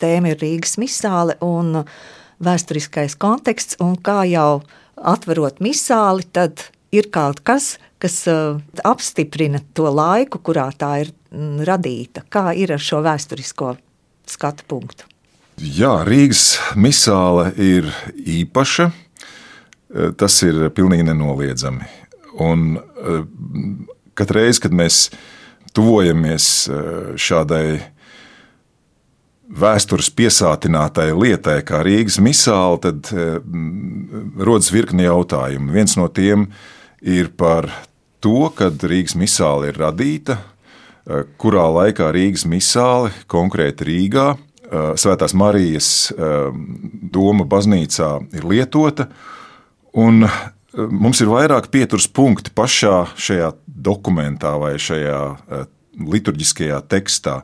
tēma ir Rīgas misāle un vēsturiskais konteksts, un kā jau atverot misāli, tad ir kaut kas, kas uh, apstiprina to laiku, kurā tā ir mm, radīta. Kā ir ar šo vēsturisko skatu punktu? Jā, Rīgas misāle ir īpaša. Eh, tas ir pilnīgi nenoliedzami. Un eh, katru reizi, kad mēs tuvojamies šādai vēstures piesātinātai lietai, kā Rīgas misāla, tad rodas virkni jautājumu. Viens no tiem ir par to, kad Rīgas misāle ir radīta, eh, kurā laikā Rīgas misāle, konkrēti Rīgā, eh, Svētās Marijas eh, doma baznīcā ir lietota. Un mums ir vairāk pieturas punkti pašā šajā dokumentā vai šajā liturģiskajā tekstā.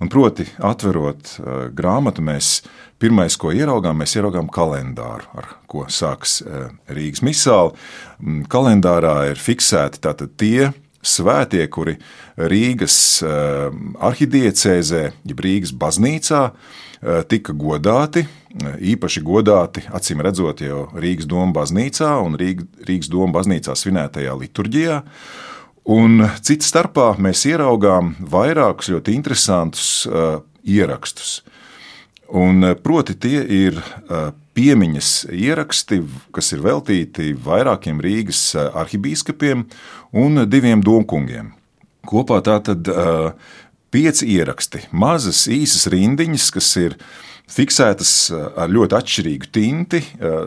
Un proti, atverot grāmatu, mēs Pirmais, ko ieraugām, mēs ieraugām kalendāru, ar ko sāks eh, Rīgas misāla. Mm, kalendārā ir fiksēti tie svētie, kuri Rīgas eh, arhidiecēzē, jeb Rīgas baznīcā, tika godāti. Īpaši godāti, acīm redzot, jau Rīgas doma baznīcā un Rīgas doma baznīcā svinētajā liturģijā. Un cits starpā mēs ieraugām vairākus ļoti interesantus uh, ierakstus. Un, eh, proti, tie ir eh, piemiņas ieraksti, kas ir veltīti vairākiem Rīgas eh, arhibīskapiem un diviem domkungiem. Kopā tā tad pieci ieraksti, mazas, īsas rindiņas, kas ir fiksētas ar ļoti atšķirīgu tinti,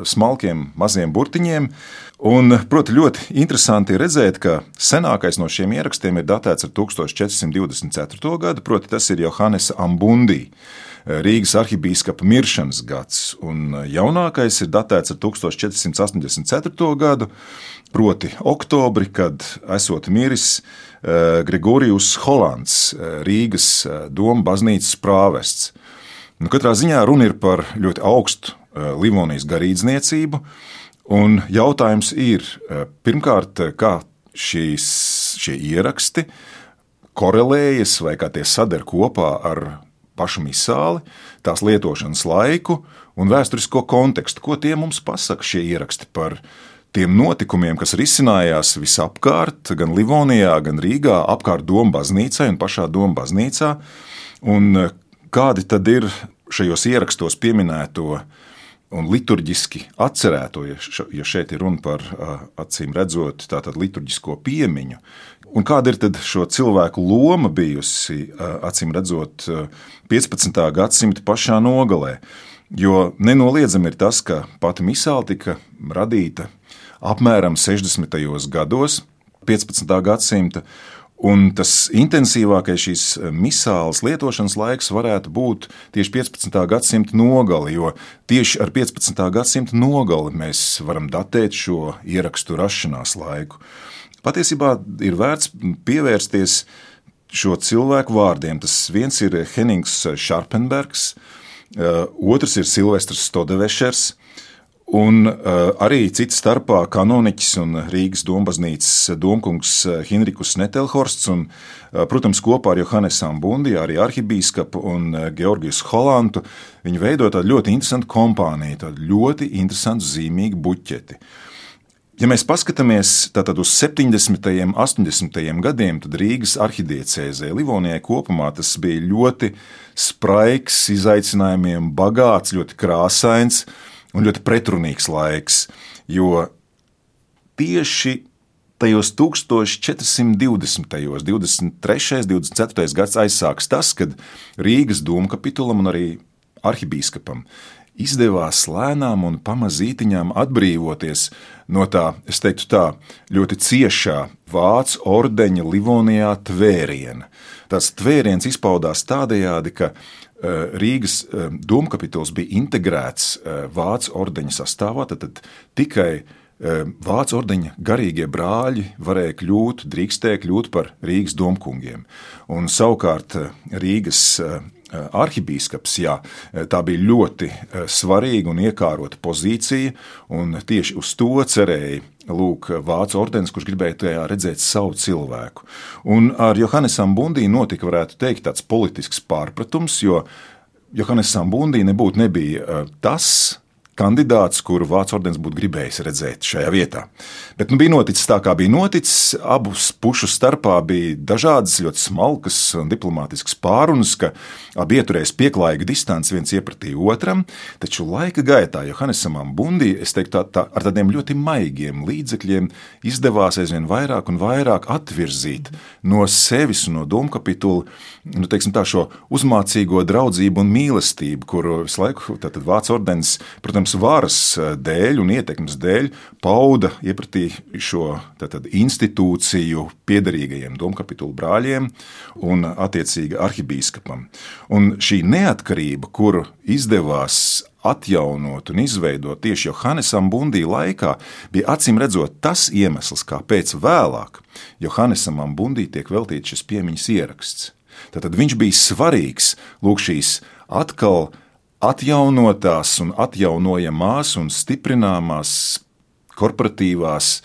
smalkiem, maziem burtiņiem. Un, proti, ļoti interesanti redzēt, ka senākais no šiem ierakstiem ir datēts ar 1424. gadu, proti, tas ir Johannes Ambundī. Rīgas arhibīskapa miršanas gads, un jaunākais ir datēts ar 1484. gadu, proti oktobri, kad esot miris eh, Gregorijus Hollands, eh, Rīgas eh, doma baznīcas prāvests. Nu, katrā ziņā runa ir par ļoti augstu Livonijas garīdzniecību, un jautājums ir pirmkārt, kā šīs, šie ieraksti korelējas vai kā tie sadar kopā ar pašu misāli, tās lietošanas laiku un vēsturisko kontekstu. Ko tie mums pasaka šie ieraksti par tiem notikumiem, kas risinājās visapkārt, gan Livonijā, gan Rīgā, apkārt Doma baznīcai un pašā Doma baznīcā, un e, kādi tad ir šajos ierakstos pieminēto un liturģiski atcerēto, ja šeit ir runa par acīm redzot, tātad liturģisko piemiņu, Un kāda ir šo cilvēku loma bijusi, acīm redzot, 15. gadsimta pašā nogalē? Jo nenoliedzami ir tas, ka pati misāla tika radīta apmēram 60. gados, 15. gadsimta, un tas intensīvākais šīs misālas lietošanas laiks varētu būt tieši 15. gadsimta nogali, jo tieši ar 15. gadsimta nogali mēs varam datēt šo ierakstu rašanās laiku. Patiesībā ir vērts pievērsties šo cilvēku vārdiem. Tas viens ir Hennings Šarpenbergs, eh, otrs ir Silvestris Stodevešers. Un uh, arī cits starpā kanoniķis un Rīgas dombaznīcas domkungs Hinrikus Netelhorsts un, uh, protams, kopā ar Johannesam Bundi, arī arhibīskapu un uh, Georgijas Holantu, viņi veido tādu ļoti interesantu kompāniju, tādu ļoti interesantu zīmīgu buķeti. Uh, Ja mēs paskatāmies uz 70. un 80. gadiem, tad Rīgas arhidiecēzē Livonijai kopumā tas bija ļoti spraigs, izaicinājumiem bagāts, ļoti krāsains un ļoti pretrunīgs laiks. Jo tieši tajos 1420. 23. un 24. gads aizsāks tas, kad Rīgas dūmu kapitulam un arī arhibīskapam izdevās lēnām un pamazītiņām atbrīvoties no tā, es teiktu tā, ļoti ciešā vācu ordeņa Livonijā tvēriena. Tas tvēriens izpaudās tādējādi, ka Rīgas eh, domkapitols bija integrēts eh, vācu ordeņa sastāvā, tad, tikai Vācu ordeņa garīgie brāļi varēja kļūt, drīkstēja kļūt par Rīgas domkungiem. Un savukārt Rīgas Eh, arhibīskaps, jā, eh, tā bija ļoti eh, svarīga un iekārota pozīcija, un tieši uz to cerēja lūk, Vācu ordenis, kurš gribēja tajā redzēt savu cilvēku. Un ar Johannesam Bundī notika, varētu teikt, tāds politisks pārpratums, jo Johannes Sambundī nebūtu nebija tas, kandidāts, kuru Vācu ordenis būtu gribējis redzēt šajā vietā. Bet nu, bija noticis tā, kā bija noticis. Abu pušu starpā bija dažādas, ļoti smalkas un diplomātiskas pārunas, ka abi ieturējis pieklājīgu distanci viens iepratī otram. Taču laika gaitā Johannesam Bundī, es teiktu, tā, tā, ar tādiem ļoti maigiem līdzekļiem izdevās aizvien vairāk un vairāk atvirzīt no sevis un no domkapitula nu, teiksim, tā, šo uzmācīgo draudzību un mīlestību, kuru visu laiku Vācu ordenis, protams, varas eh, dēļ un ietekmes dēļ pauda iepratī šo tātad, institūciju piederīgajiem domkapitulu brāļiem un attiecīgi arhibīskapam. Un šī neatkarība, kuru izdevās atjaunot un izveidot tieši Johannesam Bundī laikā, bija acīm redzot tas iemesls, kāpēc vēlāk Johannesam Bundī tiek veltīts šis piemiņas ieraksts. Tad viņš bija svarīgs lūk, šīs atkal atjaunotās un atjaunojamās un stiprināmās korporatīvās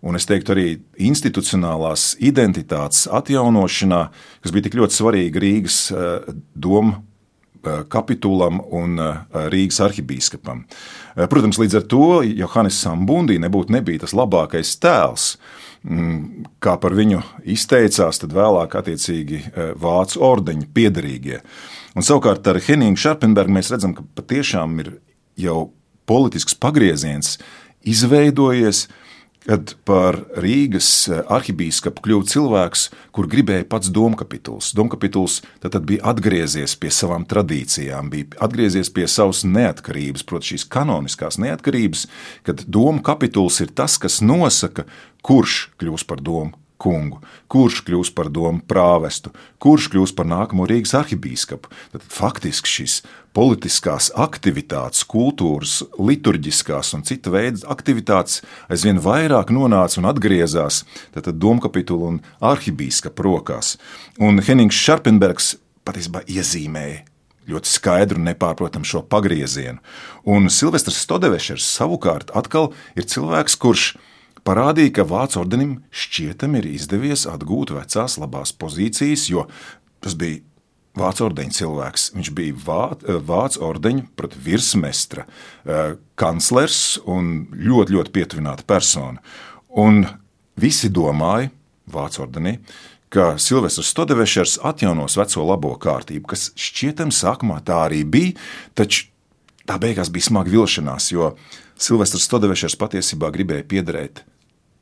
un es teiktu arī institucionālās identitātes atjaunošanā, kas bija tik ļoti svarīga Rīgas eh, domu eh, kapitulam un eh, Rīgas arhibīskapam. Protams, līdz ar to Johannes Sambundī nebūtu nebija tas labākais tēls, kā par viņu izteicās, tad vēlāk attiecīgi e, vācu ordeņa piedarīgie. Un savukārt ar Henningu Šarpenbergu mēs redzam, ka patiešām ir jau politisks pagrieziens izveidojies, kad par Rīgas eh, arhibīskapu kļuva cilvēks, kur gribēja pats domkapituls. Domkapituls tad, bija atgriezies pie savām tradīcijām, bija atgriezies pie savas neatkarības, proti, šīs kanoniskās neatkarības, kad domkapituls ir tas, kas nosaka, kurš kļūs par domu kungu, kurš kļūs par domu prāvestu, kurš kļūs par nākamo Rīgas arhibīskapu. Tad faktiski šīs politiskās aktivitātes, kultūras, liturģiskās un cita veida aktivitātes aizvien vairāk nonāca un atgriezās domkapitula un arhibīskapa rokās. Un Henings Šarpenbergs patiesībā iezīmēja ļoti skaidru un nepārprotamu šo pagriezienu. Un Silvestris Stodevešers savukārt atkal ir cilvēks, kurš ir parādīja, ka Vācu ordenim šķietam ir izdevies atgūt vecās labās pozīcijas, jo tas bija Vācu ordeņa cilvēks. Viņš bija Vā, Vācu ordeņa virsmestra, eh, kanclers un ļoti, ļoti pietuvināta persona. Un visi domāja, Vācu ordenī, ka Silvestris Stodevešers atjaunos veco labo kārtību, kas šķietam sākumā tā arī bija, taču tā beigās bija smaga vilšanās, jo Silvestris Stodevešers patiesībā gribēja piederēt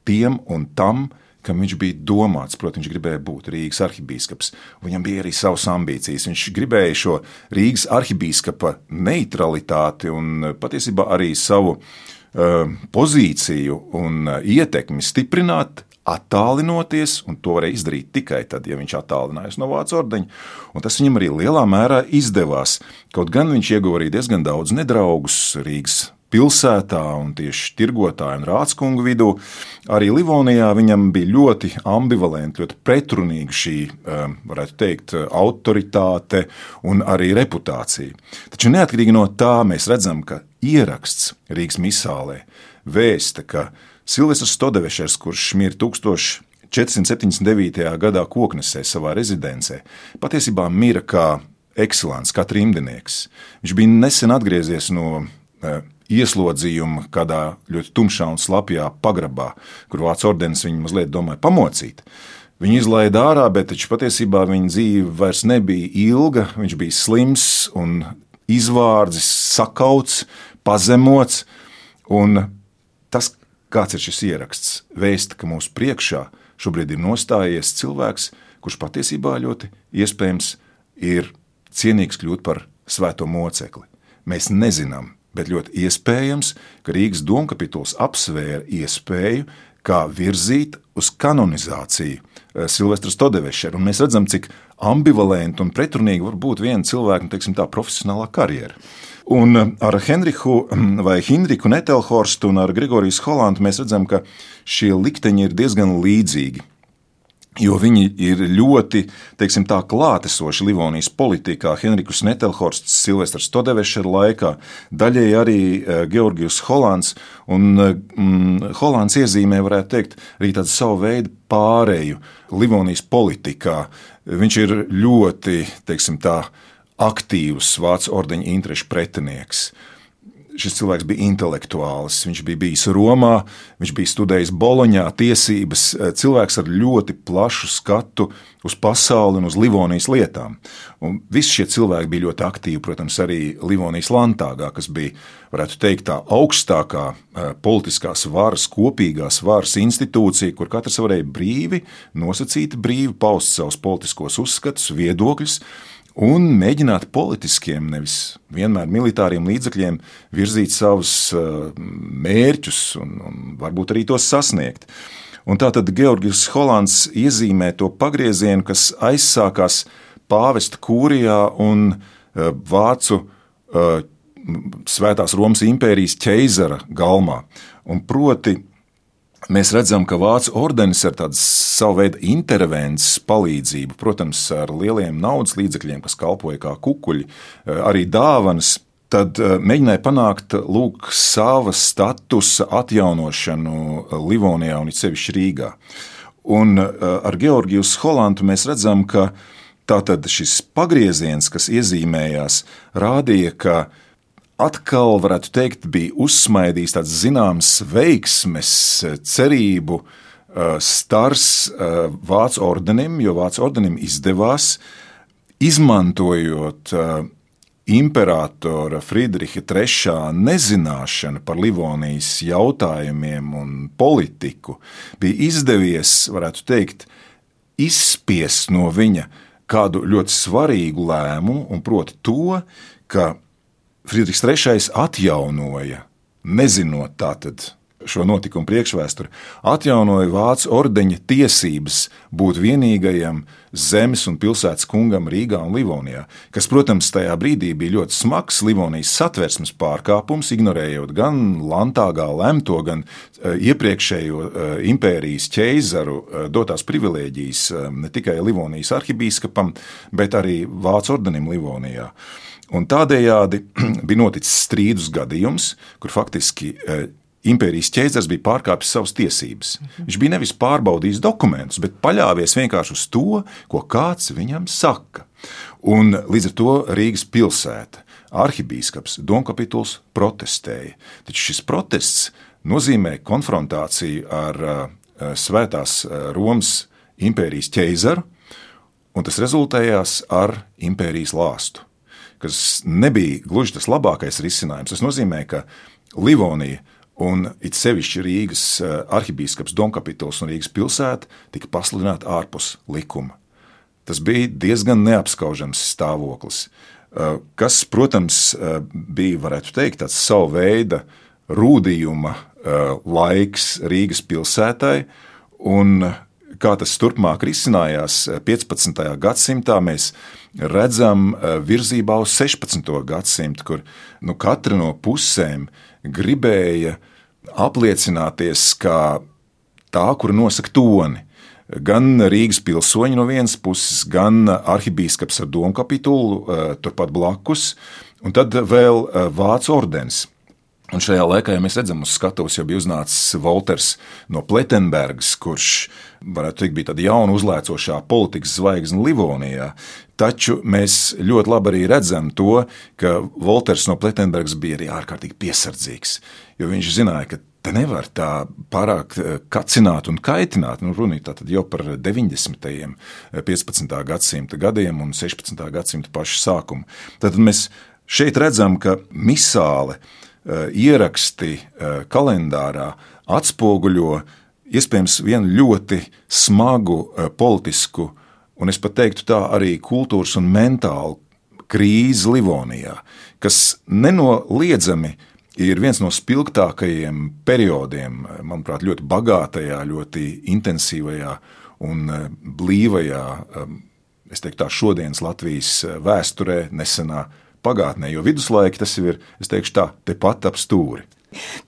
tiem un tam, kam viņš bija domāts. Protams, viņš gribēja būt Rīgas arhibīskaps. Viņam bija arī savas ambīcijas. Viņš gribēja šo Rīgas arhibīskapa neutralitāti un patiesībā arī savu uh, pozīciju un uh, ietekmi stiprināt. Attālinoties, un to varēja izdarīt tikai tad, ja viņš attālinājās no Vācu ordeņa. Un tas viņam arī lielā mērā izdevās. Kaut gan viņš ieguva arī diezgan daudz nedraugus Rīgas pilsētā un tieši tirgotāju un rādskungu vidū. Arī Livonijā viņam bija ļoti ambivalenta, ļoti pretrunīga šī, um, varētu teikt, autoritāte un arī reputācija. Taču neatkarīgi no tā mēs redzam, ka ieraksts Rīgas misālē vēsta, ka Silvestris Stodevešers, kurš mirra 1479. gadā Koknesē savā rezidencē, patiesībā mira kā ekscelants, kā trimdinieks. Viņš bija nesen atgriezies no uh, ieslodzījuma kādā ļoti tumšā un slapjā pagrabā, kur Vācu ordenis viņu mazliet domāja pamocīt. Viņu izlaida ārā, bet patiesībā viņa dzīve vairs nebija ilga. Viņš bija slims un izvārdzis, sakauts, pazemots. Un tas, kāds ir šis ieraksts, vēsta, ka mūsu priekšā šobrīd ir nostājies cilvēks, kurš patiesībā ļoti iespējams ir cienīgs kļūt par svēto mocekli. Mēs nezinām, bet ļoti iespējams, ka Rīgas domkapituls apsvēra iespēju, kā virzīt uz kanonizāciju eh, Silvestra Stodevešera. Un mēs redzam, cik ambivalenti un pretrunīgi var būt viena cilvēka nu, teiksim, profesionālā karjera. Un eh, ar Henriku vai Hinriku Netelhorstu un ar Grigoriju Holandu mēs redzam, ka šie likteņi ir diezgan līdzīgi jo viņi ir ļoti teiksim, tā, klātesoši Livonijas politikā. Henriks Netelhorsts, Silvestris Stodevešera laikā, daļēji arī e, Georgijus Hollands. Un mm, Hollands iezīmē, varētu teikt, arī tādu savu veidu pārēju Livonijas politikā. Viņš ir ļoti, teiksim tā, aktīvs Vācu ordeņa interešu pretinieks šis cilvēks bija intelektuāls. Viņš bija bijis Romā, viņš bija studējis Boloņā tiesības, eh, cilvēks ar ļoti plašu skatu uz pasauli un uz Livonijas lietām. Un visi šie cilvēki bija ļoti aktīvi, protams, arī Livonijas Lantāgā, kas bija, varētu teikt, tā augstākā eh, politiskās varas, kopīgās varas institūcija, kur katrs varēja brīvi, nosacīti brīvi paust savus politiskos uzskatus, viedokļus un mēģināt politiskiem, nevis vienmēr militāriem līdzekļiem virzīt savus uh, mērķus un, un varbūt arī tos sasniegt. Un tātad Georgijs Hollands iezīmē to pagriezienu, kas aizsākās pāvesta kūrijā un uh, vācu uh, Svētās Romas impērijas ķeizara galmā. Un proti, Mēs redzam, ka Vācu ordenis ar tādu savu veidu intervences palīdzību, protams, ar lieliem naudas līdzekļiem, kas kalpoja kā kukuļi, eh, arī dāvanas, tad eh, mēģināja panākt lūk, sava statusa atjaunošanu Livonijā un sevišķi Rīgā. Un eh, ar Georgiju Holandu mēs redzam, ka tātad šis pagrieziens, kas iezīmējās, rādīja, ka atkal, varētu teikt, bija uzsmaidījis tāds zināms veiksmes, cerību uh, stars uh, Vācu ordenim, jo Vācu ordenim izdevās, izmantojot imperatora Friedriča III nezināšanu par Livonijas jautājumiem un politiku, bija izdevies, varētu teikt, izspiest no viņa kādu ļoti svarīgu lēmumu, un proti to, ka Friedrichs III atjaunoja, nezinot tātad šo notikumu priekšvēsturi, atjaunoja Vācu ordeņa tiesības būt vienīgajam zemes un pilsētas kungam Rīgā un Livonijā, kas, protams, tajā brīdī bija ļoti smags Livonijas satversmes pārkāpums, ignorējot gan Lantāgā lemto, gan eh, iepriekšējo eh, impērijas ķeizaru eh, dotās privilēģijas ne tikai Livonijas arhibīskapam, bet arī Vācu ordenim Livonijā. Un tādējādi bija noticis strīdus gadījums, kur faktiski impērijas ķēzars bija pārkāpis savas tiesības. Viņš bija nevis pārbaudījis dokumentus, bet paļāvies vienkārši uz to, ko kāds viņam saka. Un līdz ar to Rīgas pilsēta, arhibīskaps, domkapituls protestēja. Taču šis protests nozīmē konfrontāciju ar uh, Svētās Romas impērijas ķēzaru, un tas rezultējās ar impērijas lāstu kas nebija gluži tas labākais risinājums. Tas nozīmē, ka Livonija un it sevišķi Rīgas eh, arhibīskaps Donkapitols un Rīgas pilsēta tika pasludināti ārpus likuma. Tas bija diezgan neapskaužams stāvoklis, eh, kas, protams, eh, bija, varētu teikt, tāds savu veidu rūdījuma laiks Rīgas pilsētai, un kā tas turpmāk risinājās 15. gadsimtā, mēs redzam virzībā uz 16. gadsimtu, kur nu, katra no pusēm gribēja apliecināties kā tā, kur nosaka toni. Gan Rīgas pilsoņi no vienas puses, gan arhibīskaps ar domu kapitulu eh, turpat blakus, un tad vēl eh, Vācu ordenis. Un šajā laikā, ja mēs redzam, uz skatuves jau bija uznācis Walters no Pletenbergas, kurš, varētu teikt, bija tāda jauna, uzlēcošā politikas zvaigzne Livonijā. Taču mēs ļoti labi arī redzam to, ka Walters no Pletenbergas bija arī ārkārtīgi piesardzīgs, jo viņš zināja, ka te nevar tā pārāk eh, kacināt un kaitināt. Nu, runa ir jau par 90. 15. gadsimta gadiem un 16. gadsimta pašu sākumu. Tad mēs šeit redzam, ka misāle ir ieraksti eh, kalendārā atspoguļo iespējams vienu ļoti smagu eh, politisku, un es pat teiktu tā arī kultūras un mentālu krīzi Livonijā, kas nenoliedzami ir viens no spilgtākajiem periodiem, manuprāt, ļoti bagātajā, ļoti intensīvajā un blīvajā, es teiktu tā, šodienas Latvijas vēsturē, nesenā pagātnē, jo viduslaiki tas ir, es teikšu tā, tepat ap stūri.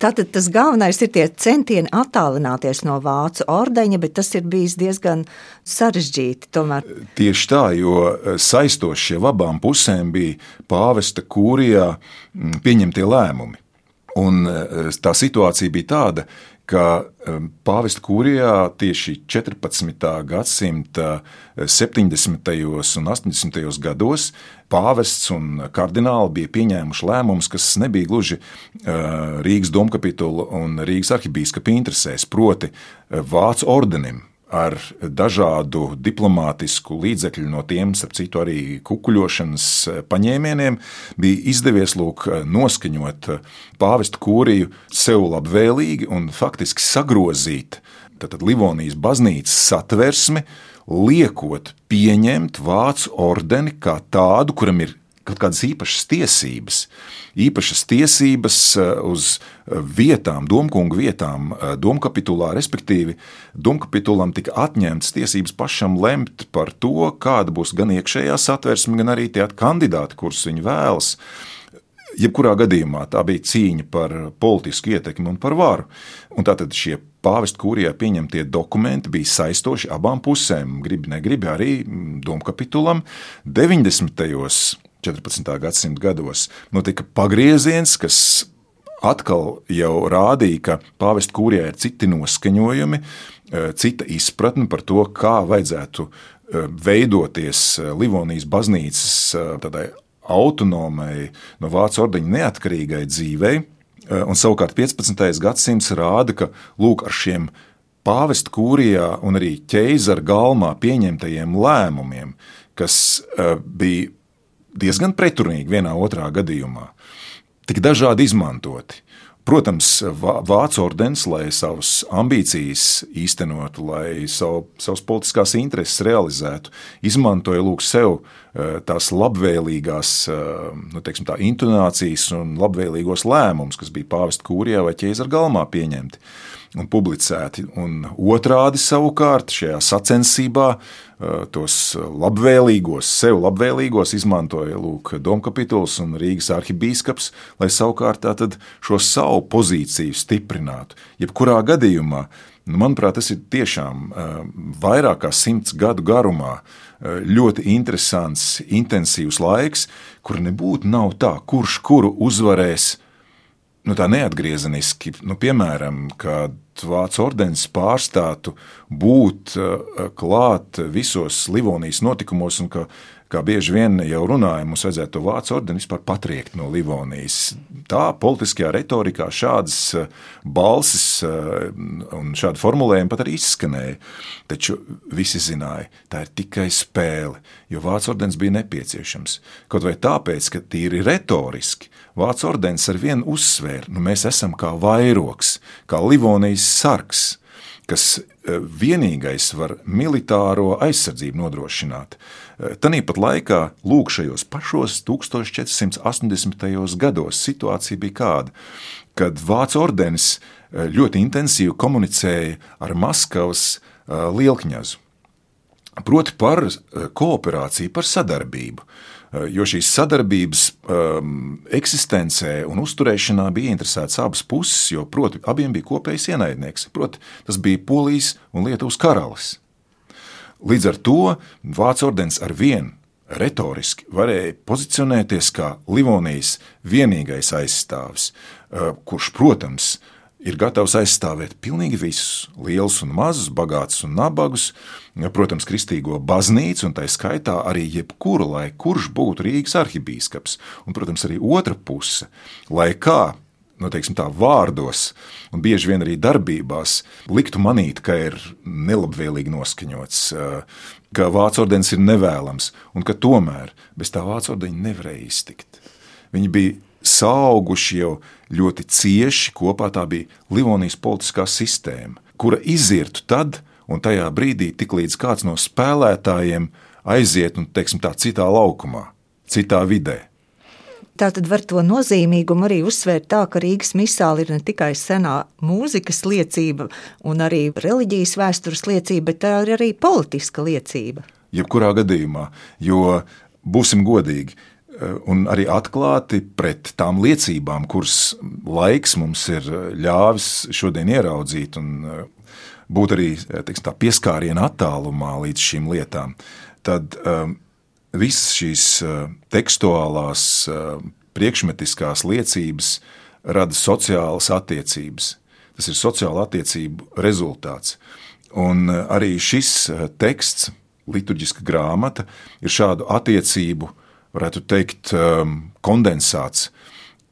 Tātad tas galvenais ir tie centieni attālināties no vācu ordeņa, bet tas ir bijis diezgan sarežģīti. Tomēr. Tieši tā, jo saistošie abām pusēm bija pāvesta kūrijā pieņemtie lēmumi. Un e, tā situācija bija tāda, ka pāvesta kurijā tieši 14. gadsimta 70. un 80. gados pāvests un kardināli bija pieņēmuši lēmumus, kas nebija gluži Rīgas domkapitula un Rīgas arhibīskapa interesēs, proti Vācu ordenim ar dažādu diplomātisku līdzekļu, no tiem, starp citu, arī kukuļošanas paņēmieniem, bija izdevies lūk, noskaņot pāvestu kūriju sev labvēlīgi un faktiski sagrozīt tātad, Livonijas baznīcas satversmi, liekot pieņemt vācu ordeni kā tādu, kuram ir kaut kādas īpašas tiesības īpašas tiesības eh, uz eh, vietām, domkungu vietām, eh, domkapitulā, respektīvi, domkapitulam tika atņemtas tiesības pašam lemt par to, kāda būs gan iekšējā satversme, gan arī tie kandidāti, kurus viņi vēlas. Jebkurā gadījumā tā bija cīņa par politisku ietekmi un par varu. Un tātad šie pāvesta kūrijā pieņemtie dokumenti bija saistoši abām pusēm. Gribi, negribi arī mm, domkapitulam 90. 14. gadsimta gados notika pagrieziens, kas atkal jau rādīja, ka pāvesta kūrijā ir citi noskaņojumi, eh, cita izpratne par to, kā vajadzētu eh, veidoties eh, Livonijas baznīcas tādai autonomai, no vācu ordeņa neatkarīgai dzīvei. Un savukārt 15. gadsimts rāda, ka lūk, ar šiem pāvesta kūrijā un arī ķeizara galmā pieņemtajiem lēmumiem, kas bija diezgan pretrunīgi vienā otrā gadījumā. Tik dažādi izmantoti. Protams, Vācu ordenis, lai savas ambīcijas īstenotu, lai savu, savas politiskās intereses realizētu, izmantoja lūk sev eh, tās labvēlīgās eh, nu, teiksim, tā, intonācijas un labvēlīgos lēmumus, kas bija pāvesta kūrijā vai ķēzara galmā pieņemti un publicēti. Un otrādi savukārt šajā sacensībā uh, tos labvēlīgos, sev labvēlīgos izmantoja Lūk, Domkapituls un Rīgas arhibīskaps, lai savukārt šo savu pozīciju stiprinātu. Jebkurā gadījumā, nu, manuprāt, tas ir tiešām uh, vairāk kā simts gadu garumā uh, ļoti interesants, intensīvs laiks, kur nebūtu nav tā, kurš kuru uzvarēs nu, tā neatgriezeniski, nu, piemēram, kad Vācu ordenis pārstātu būt uh, klāt visos Livonijas notikumos, un ka, kā bieži vien jau runājam, mums vajadzētu to Vācu ordeni vispār patriekt no Livonijas. Tā politiskajā retorikā šādas uh, balsis uh, un šādi formulējumi pat arī izskanēja. Taču visi zināja, tā ir tikai spēle, jo Vācu ordenis bija nepieciešams. Kaut vai tāpēc, ka tīri retoriski Vācu ordenis ar vienu uzsvēra, nu mēs esam kā vairoks, kā Livonijas sargs, kas e, vienīgais var militāro aizsardzību nodrošināt. E, Tanīpat laikā, lūk, šajos pašos 1480. gados situācija bija kāda, kad Vācu ordenis e, ļoti intensīvi komunicēja ar Maskavas lielkņazu. Proti par kooperāciju, par sadarbību. Eh, jo šīs sadarbības um, eksistencē un uzturēšanā bija interesētas abas puses, jo proti, abiem bija kopējs ienaidnieks. Proti, tas bija Polijas un Lietuvas karalis. Līdz ar to Vācu ordenis ar vienu retoriski varēja pozicionēties kā Livonijas vienīgais aizstāvis, eh, kurš, protams, ir gatavs aizstāvēt pilnīgi visus, lielus un mazus, bagātus un nabagus, protams, kristīgo baznīcu, un tā skaitā arī jebkuru, lai kurš būtu Rīgas arhibīskaps, un, protams, arī otra puse, lai kā. Nu, teiksim, tā vārdos, un bieži vien arī darbībās, liktu manīt, ka ir nelabvēlīgi noskaņots, ka vācu ordenis ir nevēlams, un ka tomēr bez tā vācu ordeņa nevarēja iztikt. Viņi bija sauguši jau ļoti cieši kopā. Tā bija Livonijas politiskā sistēma, kura izirtu tad un tajā brīdī, tiklīdz kāds no spēlētājiem aiziet un, teiksim, tā citā laukumā, citā vidē. Tā tad var to nozīmīgumu arī uzsvērt tā, ka Rīgas misāli ir ne tikai senā mūzikas liecība un arī reliģijas vēstures liecība, bet tā ir arī politiska liecība. Jebkurā gadījumā, jo būsim godīgi, un arī atklāti pret tām liecībām, kuras laiks mums ir ļāvis šodien ieraudzīt un eh, būt arī teiksim, tā, pieskāriena attālumā līdz šīm lietām, tad um, visas šīs tekstuālās, priekšmetiskās liecības rada sociālas attiecības. tas ir sociāla attiecību rezultāts. Un arī šis teksts, liturģiska grāmata, ir šādu attiecību, varētu teikt, kondensāts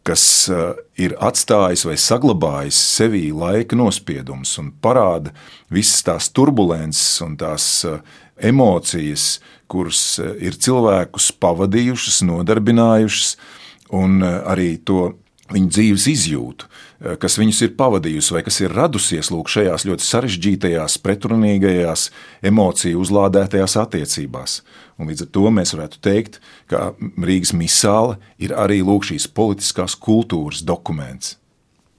kas ir atstājis vai saglabājis sevī laika nospiedumus un parāda visas tās turbulences un tās emocijas, kuras eh, ir cilvēkus pavadījušas, nodarbinājušas, un arī to viņu dzīves izjūtu, kas viņus ir pavadījusi vai kas ir radusies lūk, šajās ļoti sarežģītajās, pretrunīgajās, emociju uzlādētajās attiecībās. Un līdz ar to mēs varētu teikt, ka Rīgas misāle ir arī lūk, šīs politiskās kultūras dokuments.